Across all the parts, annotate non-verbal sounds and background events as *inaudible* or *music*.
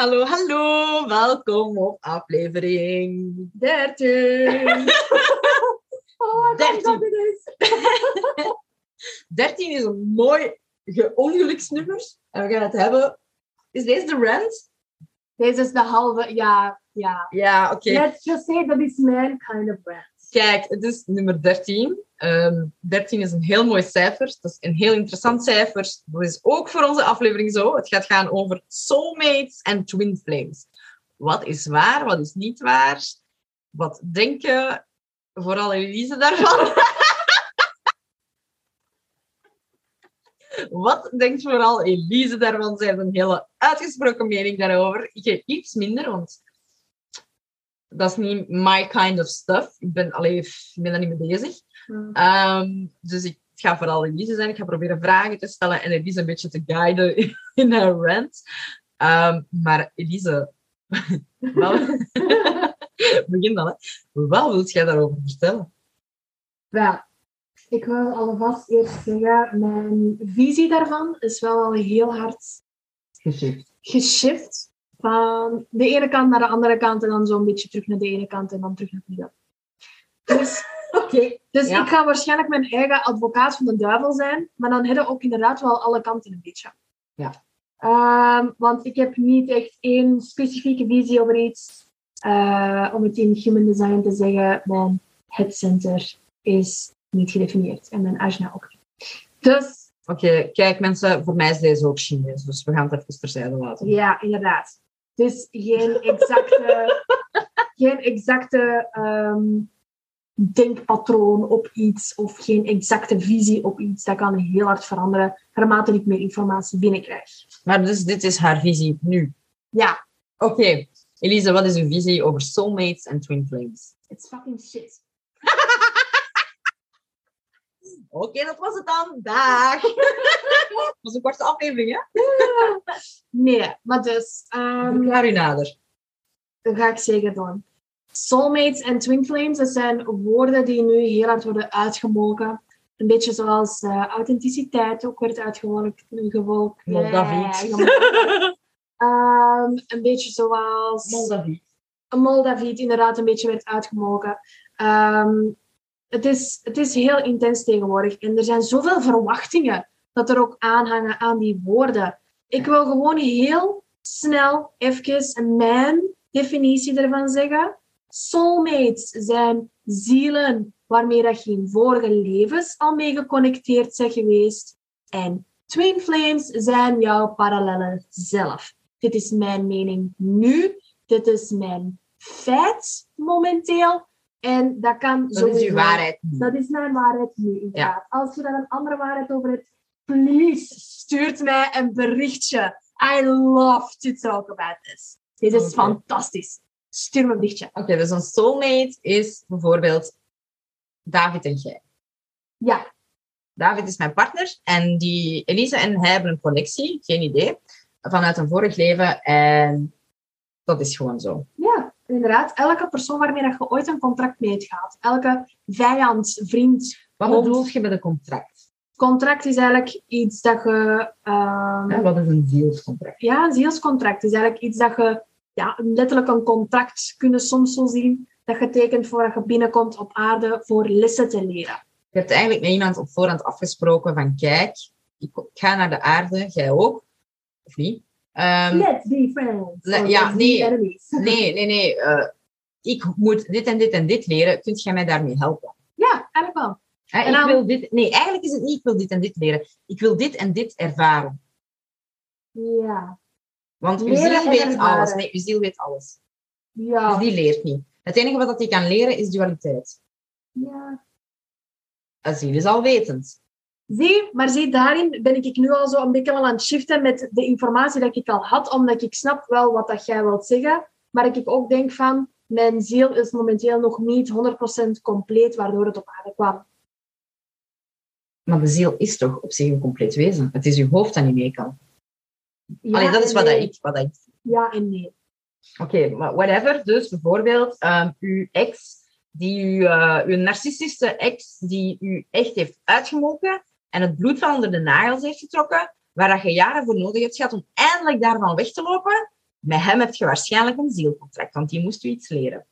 Hallo, hallo, welkom op aflevering 13. *laughs* Oh, 13. 13 *laughs* is een mooi ongeluksnummer. En we gaan het hebben. Is deze de rent? Deze is de halve, ja, ja. Ja, oké. Let's just say that is mijn kind of brand. Kijk, het is nummer 13. Ehm 13 is een heel mooi cijfer. Dat is een heel interessant cijfer. Dat is ook voor onze aflevering zo. Het gaat gaan over soulmates en twin flames. Wat is waar, wat is niet waar? Wat denken vooral Elise daarvan? *laughs* Wat denkt vooral Elise daarvan? Zij heeft een hele uitgesproken mening daarover. Ik heb iets minder, want dat is niet my kind of stuff. Ik ben, allee, ik ben daar niet mee bezig. Ehm, dus ik, het gaat vooral Elise zijn. Ik ga proberen vragen te stellen en Elise een beetje te guiden *laughs* in haar rant. Ehm, maar Elise, *laughs* wel, *laughs* begin dan. Hè. Wat wilt jij daarover vertellen? Wel, ik wil alvast eerst zeggen, mijn visie daarvan is wel al heel hard Geschikt. geshift. Van de ene kant naar de andere kant en dan zo'n beetje terug naar de ene kant en dan terug naar de andere. Dus, *laughs* Oké. dus Ja. ik ga waarschijnlijk mijn eigen advocaat van de duivel zijn, maar dan hebben ook inderdaad wel alle kanten een beetje. Ja. Ehm, want ik heb niet echt één specifieke visie over iets. Eh, om het in human design te zeggen, mijn headcenter is niet gedefinieerd en mijn ajna ook niet. Dus Oké, kijk mensen, voor mij is deze ook Chinees, dus we gaan het even terzijde laten. Ja, inderdaad. Dus geen exacte, *laughs* geen exacte ehm, denkpatroon op iets of geen exacte visie op iets. Dat kan heel hard veranderen naarmate ik meer informatie binnenkrijg. Maar dus dit is haar visie nu. Ja, Oké, Elise, wat is uw visie over soulmates en twin flames? it's fucking shit. Oké, dat was het dan. Dag. *laughs* dat was een korte aflevering, hè? Nee, maar dus, ehm, Ik naar u nader. dat ga ik zeker doen. Soulmates en twin flames, dat zijn woorden die nu heel hard worden uitgemolken. Een beetje zoals eh, authenticiteit ook werd uitgemolken. Gevolg, Moldaviet. *laughs* Ehm, een beetje zoals Moldaviet. een Moldaviet inderdaad een beetje werd uitgemolken. Ehm, het, is, het is heel intens tegenwoordig. En er zijn zoveel verwachtingen dat er ook aanhangen aan die woorden. Ik wil gewoon heel snel even mijn definitie ervan zeggen. Soulmates zijn zielen waarmee dat je in vorige levens al mee geconnecteerd bent geweest. En twin flames zijn jouw parallele zelf. Dit is mijn mening nu. Dit is mijn feit momenteel. En dat kan Dat is uw waarheid. Dat is mijn waarheid nu, inderdaad. Als je daar een andere waarheid over hebt, please stuurt mij een berichtje. I love to talk about this. Dit is fantastisch. Stuur me een berichtje. Oké, dus een soulmate is bijvoorbeeld David en jij. Ja, David is mijn partner en die Elise en hij hebben een connectie, geen idee, vanuit een vorig leven en dat is gewoon zo. ja, inderdaad. Elke persoon waarmee dat je ooit een contract mee hebt gehad. Elke vijand, vriend, Wat bedoel je met een contract? Contract is eigenlijk iets dat je... ehm, Hè, Wat is een zielscontract? Ja, een zielscontract is eigenlijk iets dat je, ja, letterlijk een contract kunnen soms zo zien, dat je tekent voordat je binnenkomt op aarde voor lessen te leren. Je hebt eigenlijk met iemand op voorhand afgesproken van kijk, ik ga naar de aarde, jij ook, of niet? Ehm, Let's be friends. ja, nee. *laughs* nee, nee, nee. eh, ik moet dit en dit en dit leren. Kunt jij mij daarmee helpen? Ja, eigenlijk wel. Ik dan- wil dit, nee, eigenlijk is het niet ik wil dit en dit leren. Ik wil dit en dit ervaren. Ja. Want uw ziel weet alles. Nee, uw ziel weet alles. Ja. Dus die leert niet. Het enige wat die kan leren is dualiteit. Ja. Een ziel is alwetend. Zie, maar zie, daarin ben ik nu al zo een beetje aan het shiften met de informatie dat ik al had, omdat ik snap wel wat dat jij wilt zeggen, maar ik ook denk van, mijn ziel is momenteel nog niet 100% compleet, waardoor het op aarde kwam. Maar de ziel is toch op zich een compleet wezen. Het is je hoofd dat niet mee kan. Ja Allee, dat is wat, dat ik, wat dat ik Ja en nee. Oké, maar whatever. Dus bijvoorbeeld, ehm, uw ex, die u, eh, uw narcistische ex, die u echt heeft uitgemolken en het bloed van onder de nagels heeft getrokken, waar je jaren voor nodig hebt gehad om eindelijk daarvan weg te lopen, met hem heb je waarschijnlijk een zielcontract, want die moest u iets leren.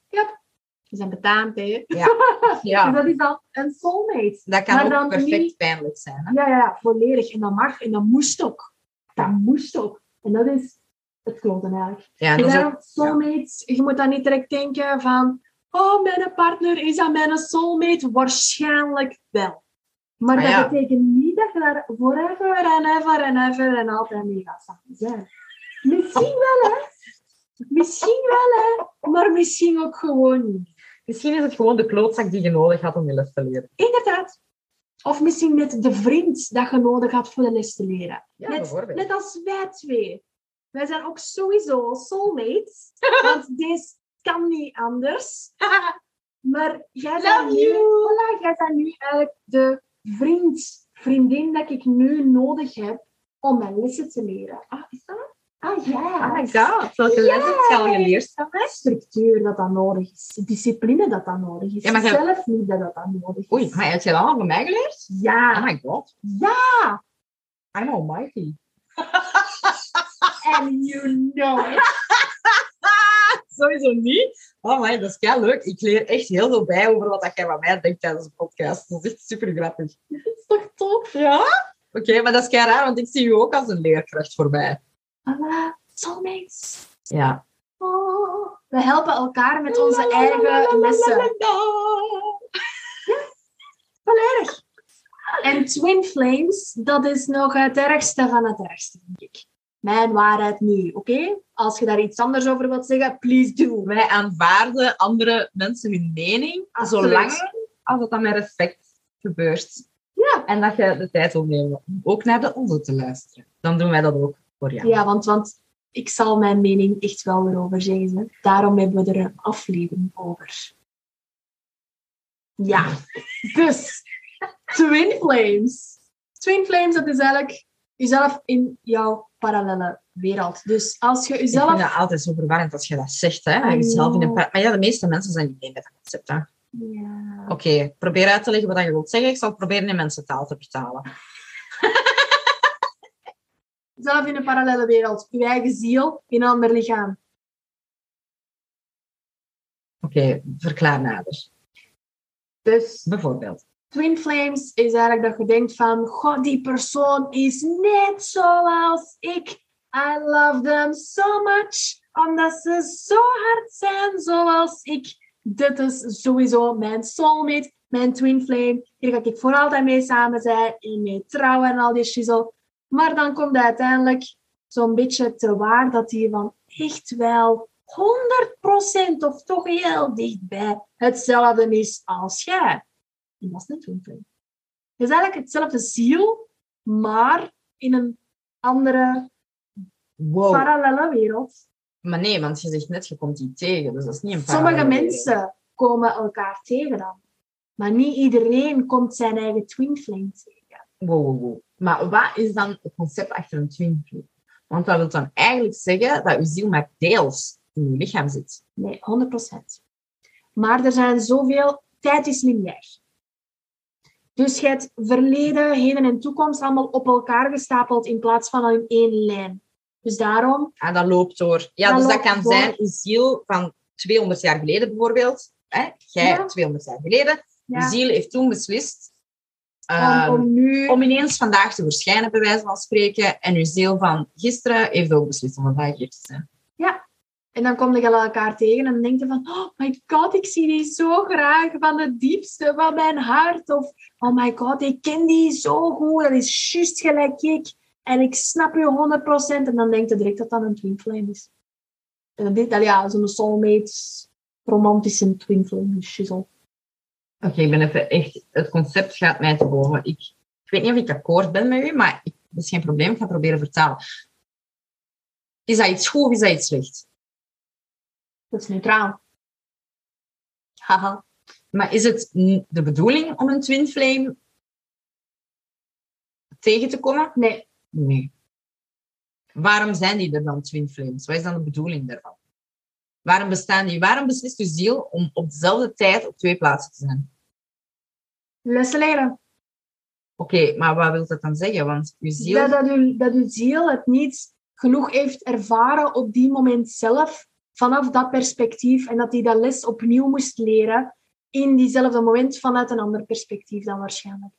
We zijn betaamd, hè. Ja, *laughs* Dus ja. dat is dan een soulmate. dat kan Maar ook dan perfect niet- pijnlijk zijn. Hè? Ja, ja, ja, volledig. En dat mag en dat moest ook. Dat moest ook. En dat is het kloten eigenlijk. Ja, en dat is daarom, ook, soulmates, je moet dan niet direct denken van... Oh, mijn partner, is dat mijn soulmate? Waarschijnlijk wel. Maar Ah, dat ja. betekent niet dat je daar forever en ever en ever en altijd mee gaat samen zijn. Misschien wel, hè. Misschien wel, hè. Maar misschien ook gewoon niet. misschien is het gewoon de klootzak die je nodig had om je les te leren. Inderdaad. Of misschien net de vriend dat je nodig had voor de les te leren. Ja, net, net als wij twee. Wij zijn ook sowieso soulmates. *laughs* want deze kan niet anders. *laughs* Maar jij bent, nu, voilà, jij bent nu eigenlijk de vriend, vriendin dat ik nu nodig heb om mijn lessen te leren. Ah, is dat? Ah ja. Oh my god, welke les heb je al geleerd van mij? Structuur dat dat nodig is. Discipline dat dat nodig is. Ja, maar Zelf niet dat dat nodig is. Oei, maar heb je dat allemaal van mij geleerd? Ja. Oh my god, Ja. I'm almighty. *laughs* And you know it. *laughs* Sowieso niet. Oh my, dat is kei leuk. Ik leer echt heel veel bij over wat jij van mij denkt tijdens de podcast. Dat is echt super grappig. Dat is toch tof? Ja? Oké, maar dat is kei raar, want ik zie u ook als een leerkracht voorbij. Voilà. Soulmates. Ja. Oh, we helpen elkaar met onze eigen lessen. Volledig. En Twin Flames, dat is nog het ergste van het ergste, denk ik. Mijn waarheid nu, oké? Als je daar iets anders over wilt zeggen, please do. Wij aanvaarden andere mensen hun mening, Absoluut. zolang als het dan met respect gebeurt. Ja. En dat je de tijd wil nemen om ook naar de onze te luisteren. Dan doen wij dat ook voor jou. Ja, want, want ik zal mijn mening echt wel erover zeggen. Daarom hebben we er een aflevering over. Ja, dus Twin Flames. Twin Flames, dat is eigenlijk jezelf in jouw parallele wereld. Dus als je Ik vind jezelf... dat altijd zo verwarrend als je dat zegt. Hè? I Jezelf in een par- maar ja, de meeste mensen zijn niet mee met dat concept. Hè? Ja. Oké, probeer uit te leggen wat je wilt zeggen. Ik zal proberen in mensentaal te vertalen. *laughs* Zelf in een parallele wereld. Je eigen ziel in een ander lichaam. Oké, verklaar nader. Dus Bijvoorbeeld. Twin Flames is eigenlijk dat je denkt van, god, die persoon is net zoals ik. I love them so much, omdat ze zo hard zijn zoals ik. Dit is sowieso mijn soulmate, mijn twin flame. Hier ga ik voor altijd mee samen zijn en mee trouwen en al die shizzle. Maar dan komt het uiteindelijk zo'n beetje te waar dat hij van echt wel 100% of toch heel dichtbij hetzelfde is als jij. En dat is een twin flame. Het is eigenlijk hetzelfde ziel, maar in een andere Wow. parallele wereld. Maar nee, want je zegt net, je komt die tegen. Dus dat is niet een Sommige mensen komen elkaar tegen dan. Maar niet iedereen komt zijn eigen twin flame tegen. Wow, wow, wow. Maar wat is dan het concept achter een twin flame? Want dat wil dan eigenlijk zeggen dat je ziel maar deels in je lichaam zit. Nee, 100%. Maar er zijn zoveel... Tijd is lineair. Dus je hebt verleden, heden en toekomst allemaal op elkaar gestapeld in plaats van in één lijn. Dus daarom... En dat loopt door. Ja, Dat dus dat kan door. zijn een ziel van 200 jaar geleden bijvoorbeeld. Hè? Jij Ja. 200 jaar geleden. Ja, De ziel heeft toen beslist om, ehm, om nu... om ineens vandaag te verschijnen, bij wijze van spreken. En uw ziel van gisteren heeft ook beslist om vandaag hier te zijn. En dan kom je elkaar tegen en dan denk je van, oh my god, ik zie die zo graag van het diepste van mijn hart. Of, oh my god, ik ken die zo goed, dat is juist gelijk ik. En ik snap je 100%. En dan denk je direct dat dat een twin flame is. En je, ja, zo'n soulmate, romantische twin flame shizzle. Oké, ik ben even echt... Het concept gaat mij te boven. Ik Ik weet niet of ik akkoord ben met u, maar ik, dat is geen probleem. Ik ga proberen vertalen. Is dat iets goed of is dat iets slecht? Dat is neutraal. Haha. Maar is het de bedoeling om een twin flame tegen te komen? Nee, Nee. Waarom zijn die er dan, twin flames? Wat is dan de bedoeling daarvan? Waarom bestaan die? Waarom beslist uw ziel om op dezelfde tijd op twee plaatsen te zijn? lessen leren. Oké, maar wat wil dat dan zeggen? Want uw ziel... Dat, dat, uw, dat uw ziel het niet genoeg heeft ervaren op die moment zelf, vanaf dat perspectief, en dat hij dat les opnieuw moest leren in diezelfde moment vanuit een ander perspectief dan waarschijnlijk.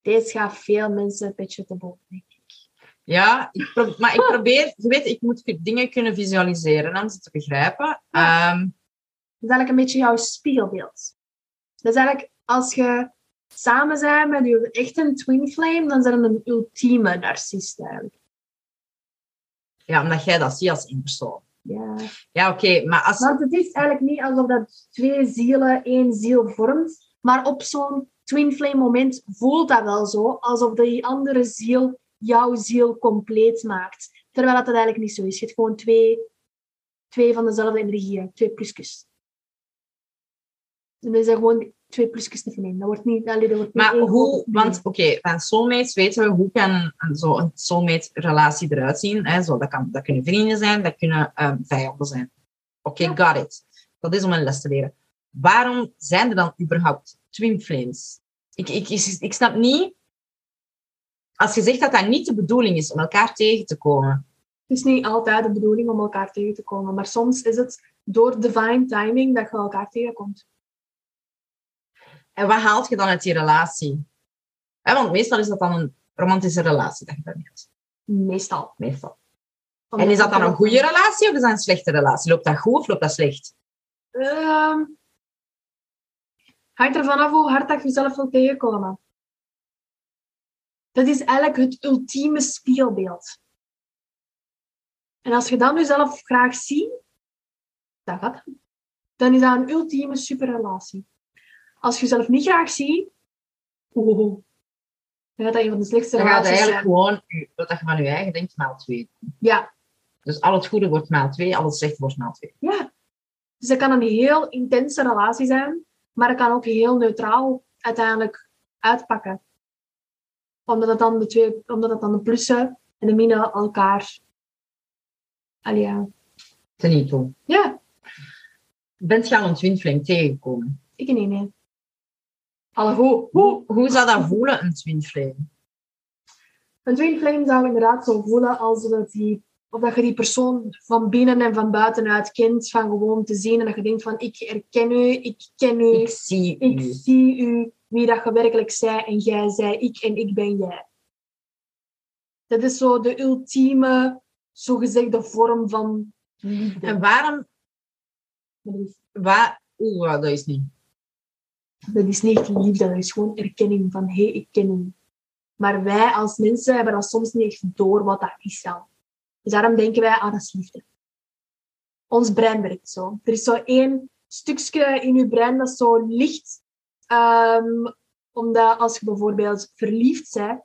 Deze gaat veel mensen een beetje te boven, denk ik. Ja, ik maar ik probeer... Je weet, ik moet dingen kunnen visualiseren om ze te begrijpen. Ehm, Dat is eigenlijk een beetje jouw spiegelbeeld. Dat is eigenlijk als je samen bent met je echte twin flame, dan zijn een ultieme narcist eigenlijk. Ja, omdat jij dat ziet als één persoon. Ja. Ja, oké, maar als... Want het is eigenlijk niet alsof dat twee zielen één ziel vormt, maar op zo'n twin flame moment voelt dat wel zo, alsof die andere ziel jouw ziel compleet maakt. Terwijl dat, dat eigenlijk niet zo is. Je hebt gewoon twee, twee van dezelfde energieën, twee plusjes. En dan zijn gewoon twee plusjes te vinden. Dat wordt niet... allee, dat wordt Maar hoe, want oké, van soulmates weten we hoe kan een, een, zo een soulmate relatie eruit zien. Hè? Zo, dat, kan, dat kunnen vrienden zijn, dat kunnen ehm, vijanden zijn. Oké, Ja. got it. Dat is om een les te leren. Waarom zijn er dan überhaupt twin flames? Ik, ik, ik, ik snap niet, als je zegt dat dat niet de bedoeling is om elkaar tegen te komen. Het is niet altijd de bedoeling om elkaar tegen te komen, maar soms is het door divine timing dat je elkaar tegenkomt. En wat haalt je dan uit die relatie? Want meestal is dat dan een romantische relatie dat je daarmee hebt. Meestal. Meestal. Omdat En is dat dan een goede relatie of is dat een slechte relatie? Loopt dat goed of loopt dat slecht? Ehm hangt ervan af hoe hard dat je jezelf wilt tegenkomen. Dat is eigenlijk het ultieme spiegelbeeld. En als je dan jezelf graag ziet, dat gaat dan. Dan is dat een ultieme superrelatie. Als je jezelf niet graag ziet, oeh, dan gaat dat een van de slechtste Dan gaat relaties eigenlijk zijn. gewoon wat je van je eigen denkt maal twee. Ja, Dus al het goede wordt maal twee, al het slechte wordt maal twee. Ja. Dus dat kan een heel intense relatie zijn, maar het kan ook heel neutraal uiteindelijk uitpakken. Omdat het dan de, twee, omdat het dan de plussen en de minnen elkaar... Allee, ja. Ten toe. ja, Bent je al een twin flame tegengekomen? ik niet, nee. Hoe, hoe. Zou dat voelen, een twin flame? Een twin flame zou inderdaad zo voelen als dat, die, of dat je die persoon van binnen en van buitenuit kent, van gewoon te zien en dat je denkt van ik herken u, ik ken u. Ik zie Ik u. zie u, wie dat je werkelijk zij en jij zij, ik en ik ben jij. Dat is zo de ultieme, zogezegde vorm van liefde. En waarom... Waar, Oeh, dat is niet. Dat is niet liefde, dat is gewoon erkenning van hé, hey, ik ken u. Maar wij als mensen hebben dat soms niet echt door wat dat is dan. Dus daarom denken wij, ah, dat is liefde. Ons brein werkt zo. Er is zo één stukje in je brein dat zo licht. ehm, omdat als je bijvoorbeeld verliefd bent,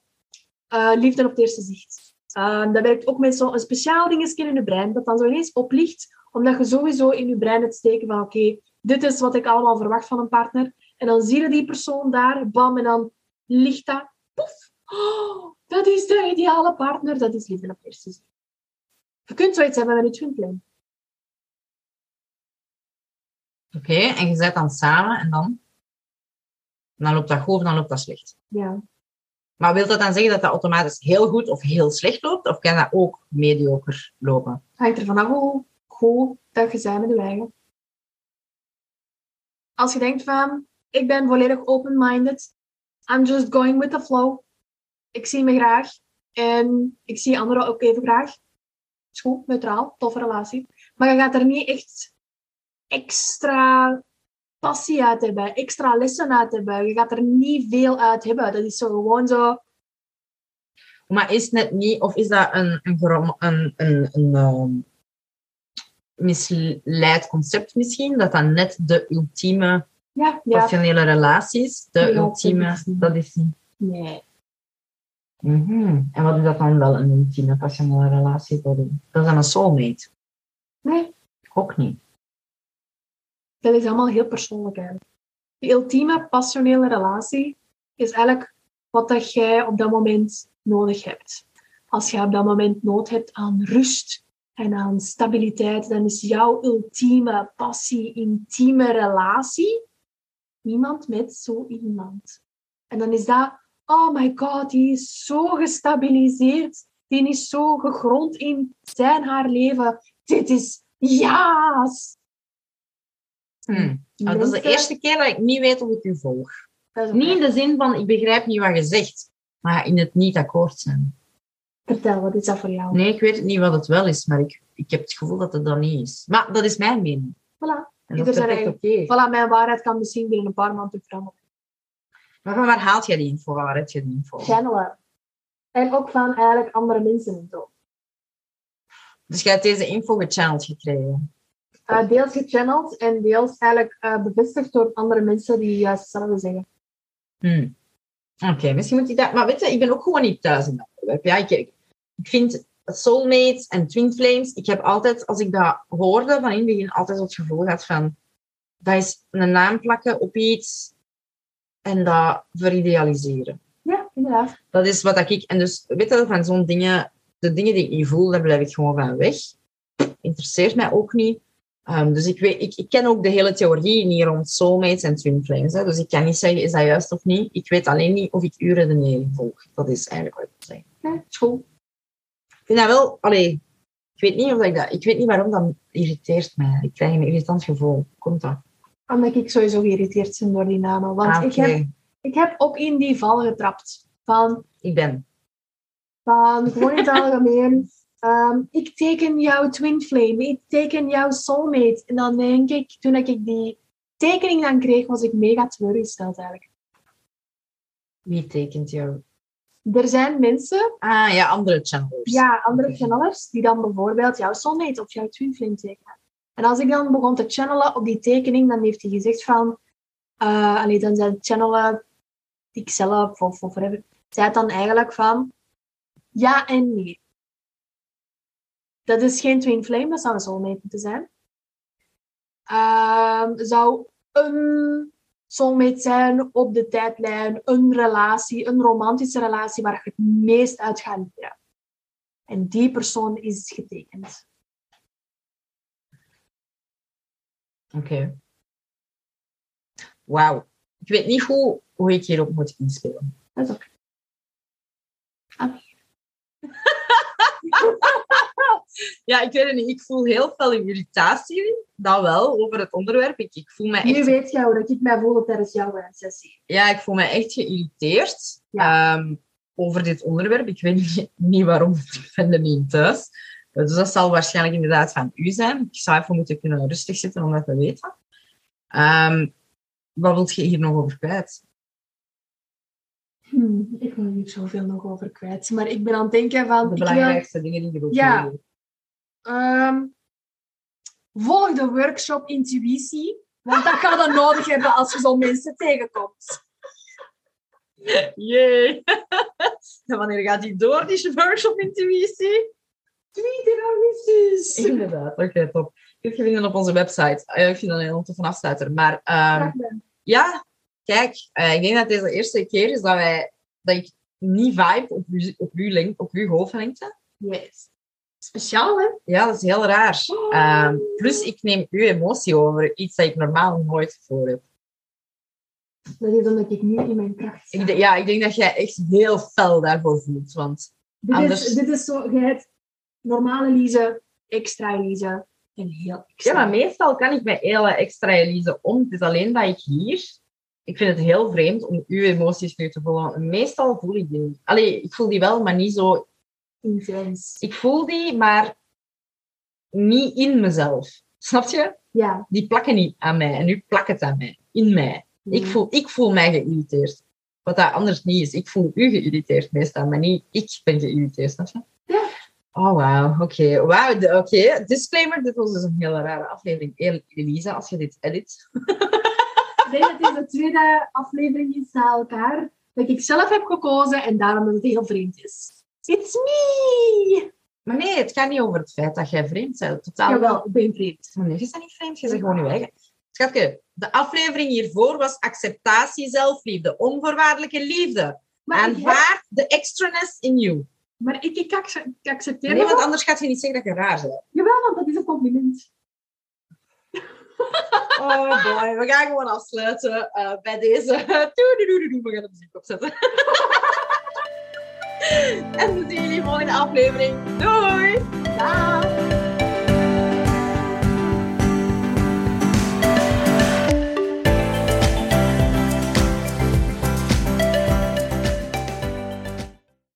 eh, liefde op het eerste zicht. Ehm, dat werkt ook met zo'n speciaal dingetje in je brein, dat dan zo ineens oplicht, omdat je sowieso in je brein het steken van oké, dit is wat ik allemaal verwacht van een partner. En dan zie je die persoon daar, bam, en dan ligt dat, poef. Oh, dat is de ideale partner, dat is liefde op eerste zicht. Je kunt zoiets hebben met een twin flame. Oké, en je zit dan samen en dan? Dan loopt dat goed of dan loopt dat slecht. Ja. Maar wil dat dan zeggen dat dat automatisch heel goed of heel slecht loopt? Of kan dat ook mediocre lopen? hangt er vanaf hoe goed dat je bent met je eigen. Als je denkt van, ik ben volledig open-minded, I'm just going with the flow. Ik zie me graag en ik zie anderen ook even graag. Is neutraal, toffe relatie. Maar je gaat er niet echt extra passie uit hebben, extra lessen uit hebben. Je gaat er niet veel uit hebben. Dat is zo gewoon zo, Maar is het net niet, of is dat een, een, een, een, een ehm, misleid concept misschien? Dat dat net de ultieme Ja, ja. Passionele relaties, de ultieme, dat is niet. Nee. Mhm. En wat is dat dan wel, een ultieme passionele relatie? Dat is dat is dan een soulmate? Nee, Ook niet. dat is allemaal heel persoonlijk eigenlijk. De ultieme passionele relatie is eigenlijk wat dat jij op dat moment nodig hebt. Als jij op dat moment nood hebt aan rust en aan stabiliteit, dan is jouw ultieme passie, intieme relatie iemand met zo iemand. En dan is dat, oh my god, die is zo gestabiliseerd, die is zo gegrond in zijn, haar leven. Dit is jaas! Hmm. Dat is de eerste keer dat ik niet weet of ik u volg. Niet in de zin van, ik begrijp niet wat je zegt, maar in het niet akkoord zijn. Vertel, wat is dat voor jou? Nee, ik weet niet wat het wel is, maar ik, ik heb het gevoel dat het dat niet is. Maar dat is mijn mening. Voilà. En dat Ieder is zijn perfect oké. Voilà, mijn waarheid kan misschien binnen een paar maanden veranderen. Maar van waar haalt jij die info? Waar heb je die info? Channelen. En ook van eigenlijk andere mensen. Dus jij hebt deze info gechanneld gekregen. Eh, deels gechanneld en deels eigenlijk eh, bevestigd door andere mensen die juist hetzelfde zeggen. Hmm. Oké, misschien moet ik dat... Maar weet je, ik ben ook gewoon niet thuis in dat onderwerp. Ja, ik, ik ik vind soulmates en twin flames... Ik heb altijd, als ik dat hoorde, van in het begin altijd het gevoel gehad van... Dat is een naam plakken op iets en dat veridealiseren. Ja, inderdaad. Dat is wat ik... En dus, weet je, van zo'n dingen... De dingen die ik niet voel, daar blijf ik gewoon van weg. Interesseert mij ook niet. Ehm, dus ik, weet, ik, ik ken ook de hele theorie niet rond soulmates en twin flames. Hè. Dus ik kan niet zeggen, is dat juist of niet? Ik weet alleen niet of ik uw redenering volg. Dat is eigenlijk wat ik wil zeggen. Ja, school. Ik vind dat wel... Allee, ik weet niet of ik dat... Ik weet niet waarom dat irriteert mij. Ik krijg een irritant gevoel. Komt dat? Omdat ik sowieso geïrriteerd ben door die namen. Want Ah, ik, heb, ik heb ook in die val getrapt. Van, Ik ben... van gewoon in het algemeen. *laughs* ehm, ik teken jouw twin flame. Ik teken jouw soulmate. En dan denk ik, toen ik die tekening dan kreeg, was ik mega teleurgesteld eigenlijk. Wie tekent jou? Er zijn mensen Ah, ja, andere channelers. Ja, andere channelers die dan bijvoorbeeld jouw soulmate of jouw twin flame tekenen. En als ik dan begon te channelen op die tekening, dan heeft hij gezegd van... eh allee, dan zijn channelen, ikzelf of, of whatever, zei dan eigenlijk van... Ja en nee. Dat is geen twin flame, dat zou een soulmate moeten zijn. Ehm, zou een soulmate zijn op de tijdlijn, een relatie, een romantische relatie waar je het meest uit gaat leren. En die persoon is getekend. Oké. Wauw. Ik weet niet hoe, hoe ik hierop moet inspelen. Dat is oké. Ah. Ja, ik weet het niet. Ik voel heel veel irritatie. Dat wel, over het onderwerp. Ik, ik voel me Nu echt... weet jij hoe dat ik mij voel tijdens jouw eh, sessie. Ja, ik voel me echt geïrriteerd ehm, over dit onderwerp. Ik weet niet, niet waarom. *laughs* Ik ben er niet thuis. Dus dat zal waarschijnlijk inderdaad van u zijn. Ik zou even moeten kunnen rustig zitten om dat te weten. Ehm, wat wilt je hier nog over kwijt? Hmm, ik wil hier zoveel nog over kwijt. Maar ik ben aan het denken van... De wil, belangrijkste dingen die je wilt Ja. Ehm, volg de workshop intuïtie. Want dat ga je nodig hebben als je zo'n mensen tegenkomt. Jee. *laughs* en wanneer gaat die door, die workshop intuïtie? Tweede augustus. Inderdaad, oké, top. Kun je vinden op onze website. Eh, ik vind dat een heel toffe afsluiter. Maar ehm, ja, kijk, eh, ik denk dat deze de eerste keer is dat, wij, dat ik niet vibe op uw, op uw, lengte, op uw golflengte. Yes. Speciaal, hè? Ja, dat is heel raar. Ehm, plus, ik neem uw emotie over, iets dat ik normaal nooit voor heb. Dat is omdat ik nu in mijn kracht sta. Ik, ja, ik denk dat jij echt heel fel daarvoor voelt. Want Dit, Anders- is, dit is zo, je hebt normale Lise, extra Lise en heel Ja, extra. maar meestal kan ik met hele extra Elise om. Het is alleen dat ik hier... Ik vind het heel vreemd om uw emoties nu te voelen. Meestal voel ik die niet. Allee, ik voel die wel, maar niet zo... intens. Ik voel die, maar niet in mezelf. Snap je? Ja. Die plakken niet aan mij. En nu plakt het aan mij. In mij. Ik, voel, ik voel mij geïrriteerd. Wat dat anders niet is. Ik voel u geïrriteerd meestal, maar niet ik ben geïrriteerd. Snap je? Ja. Oh, wauw. Oké. Wauw. Oké. Disclaimer. Dit was dus een hele rare aflevering. El- Elisa, als je dit edit. Nee, het is de tweede aflevering is na elkaar dat ik zelf heb gekozen en daarom dat het heel vreemd is. It's me! Maar nee, het gaat niet over het feit dat jij vreemd bent. Totaal Jawel, ik ben vreemd. Maar nee, je bent niet vreemd, je bent gewoon je eigen. Schatje, de aflevering hiervoor was acceptatie, zelfliefde, onvoorwaardelijke liefde. Maar, heb- Aanvaard de extraness in you. maar ik, ik, acce- ik accepteer Nee, want anders gaat je niet zeggen dat je raar bent. Jawel, want dat is een compliment. *laughs* Oh boy, we gaan gewoon afsluiten eh, bij deze. *laughs* Doei-doei-doei-doei. We gaan de muziek opzetten. *laughs* En we zien jullie volgende aflevering. Doei! Dag!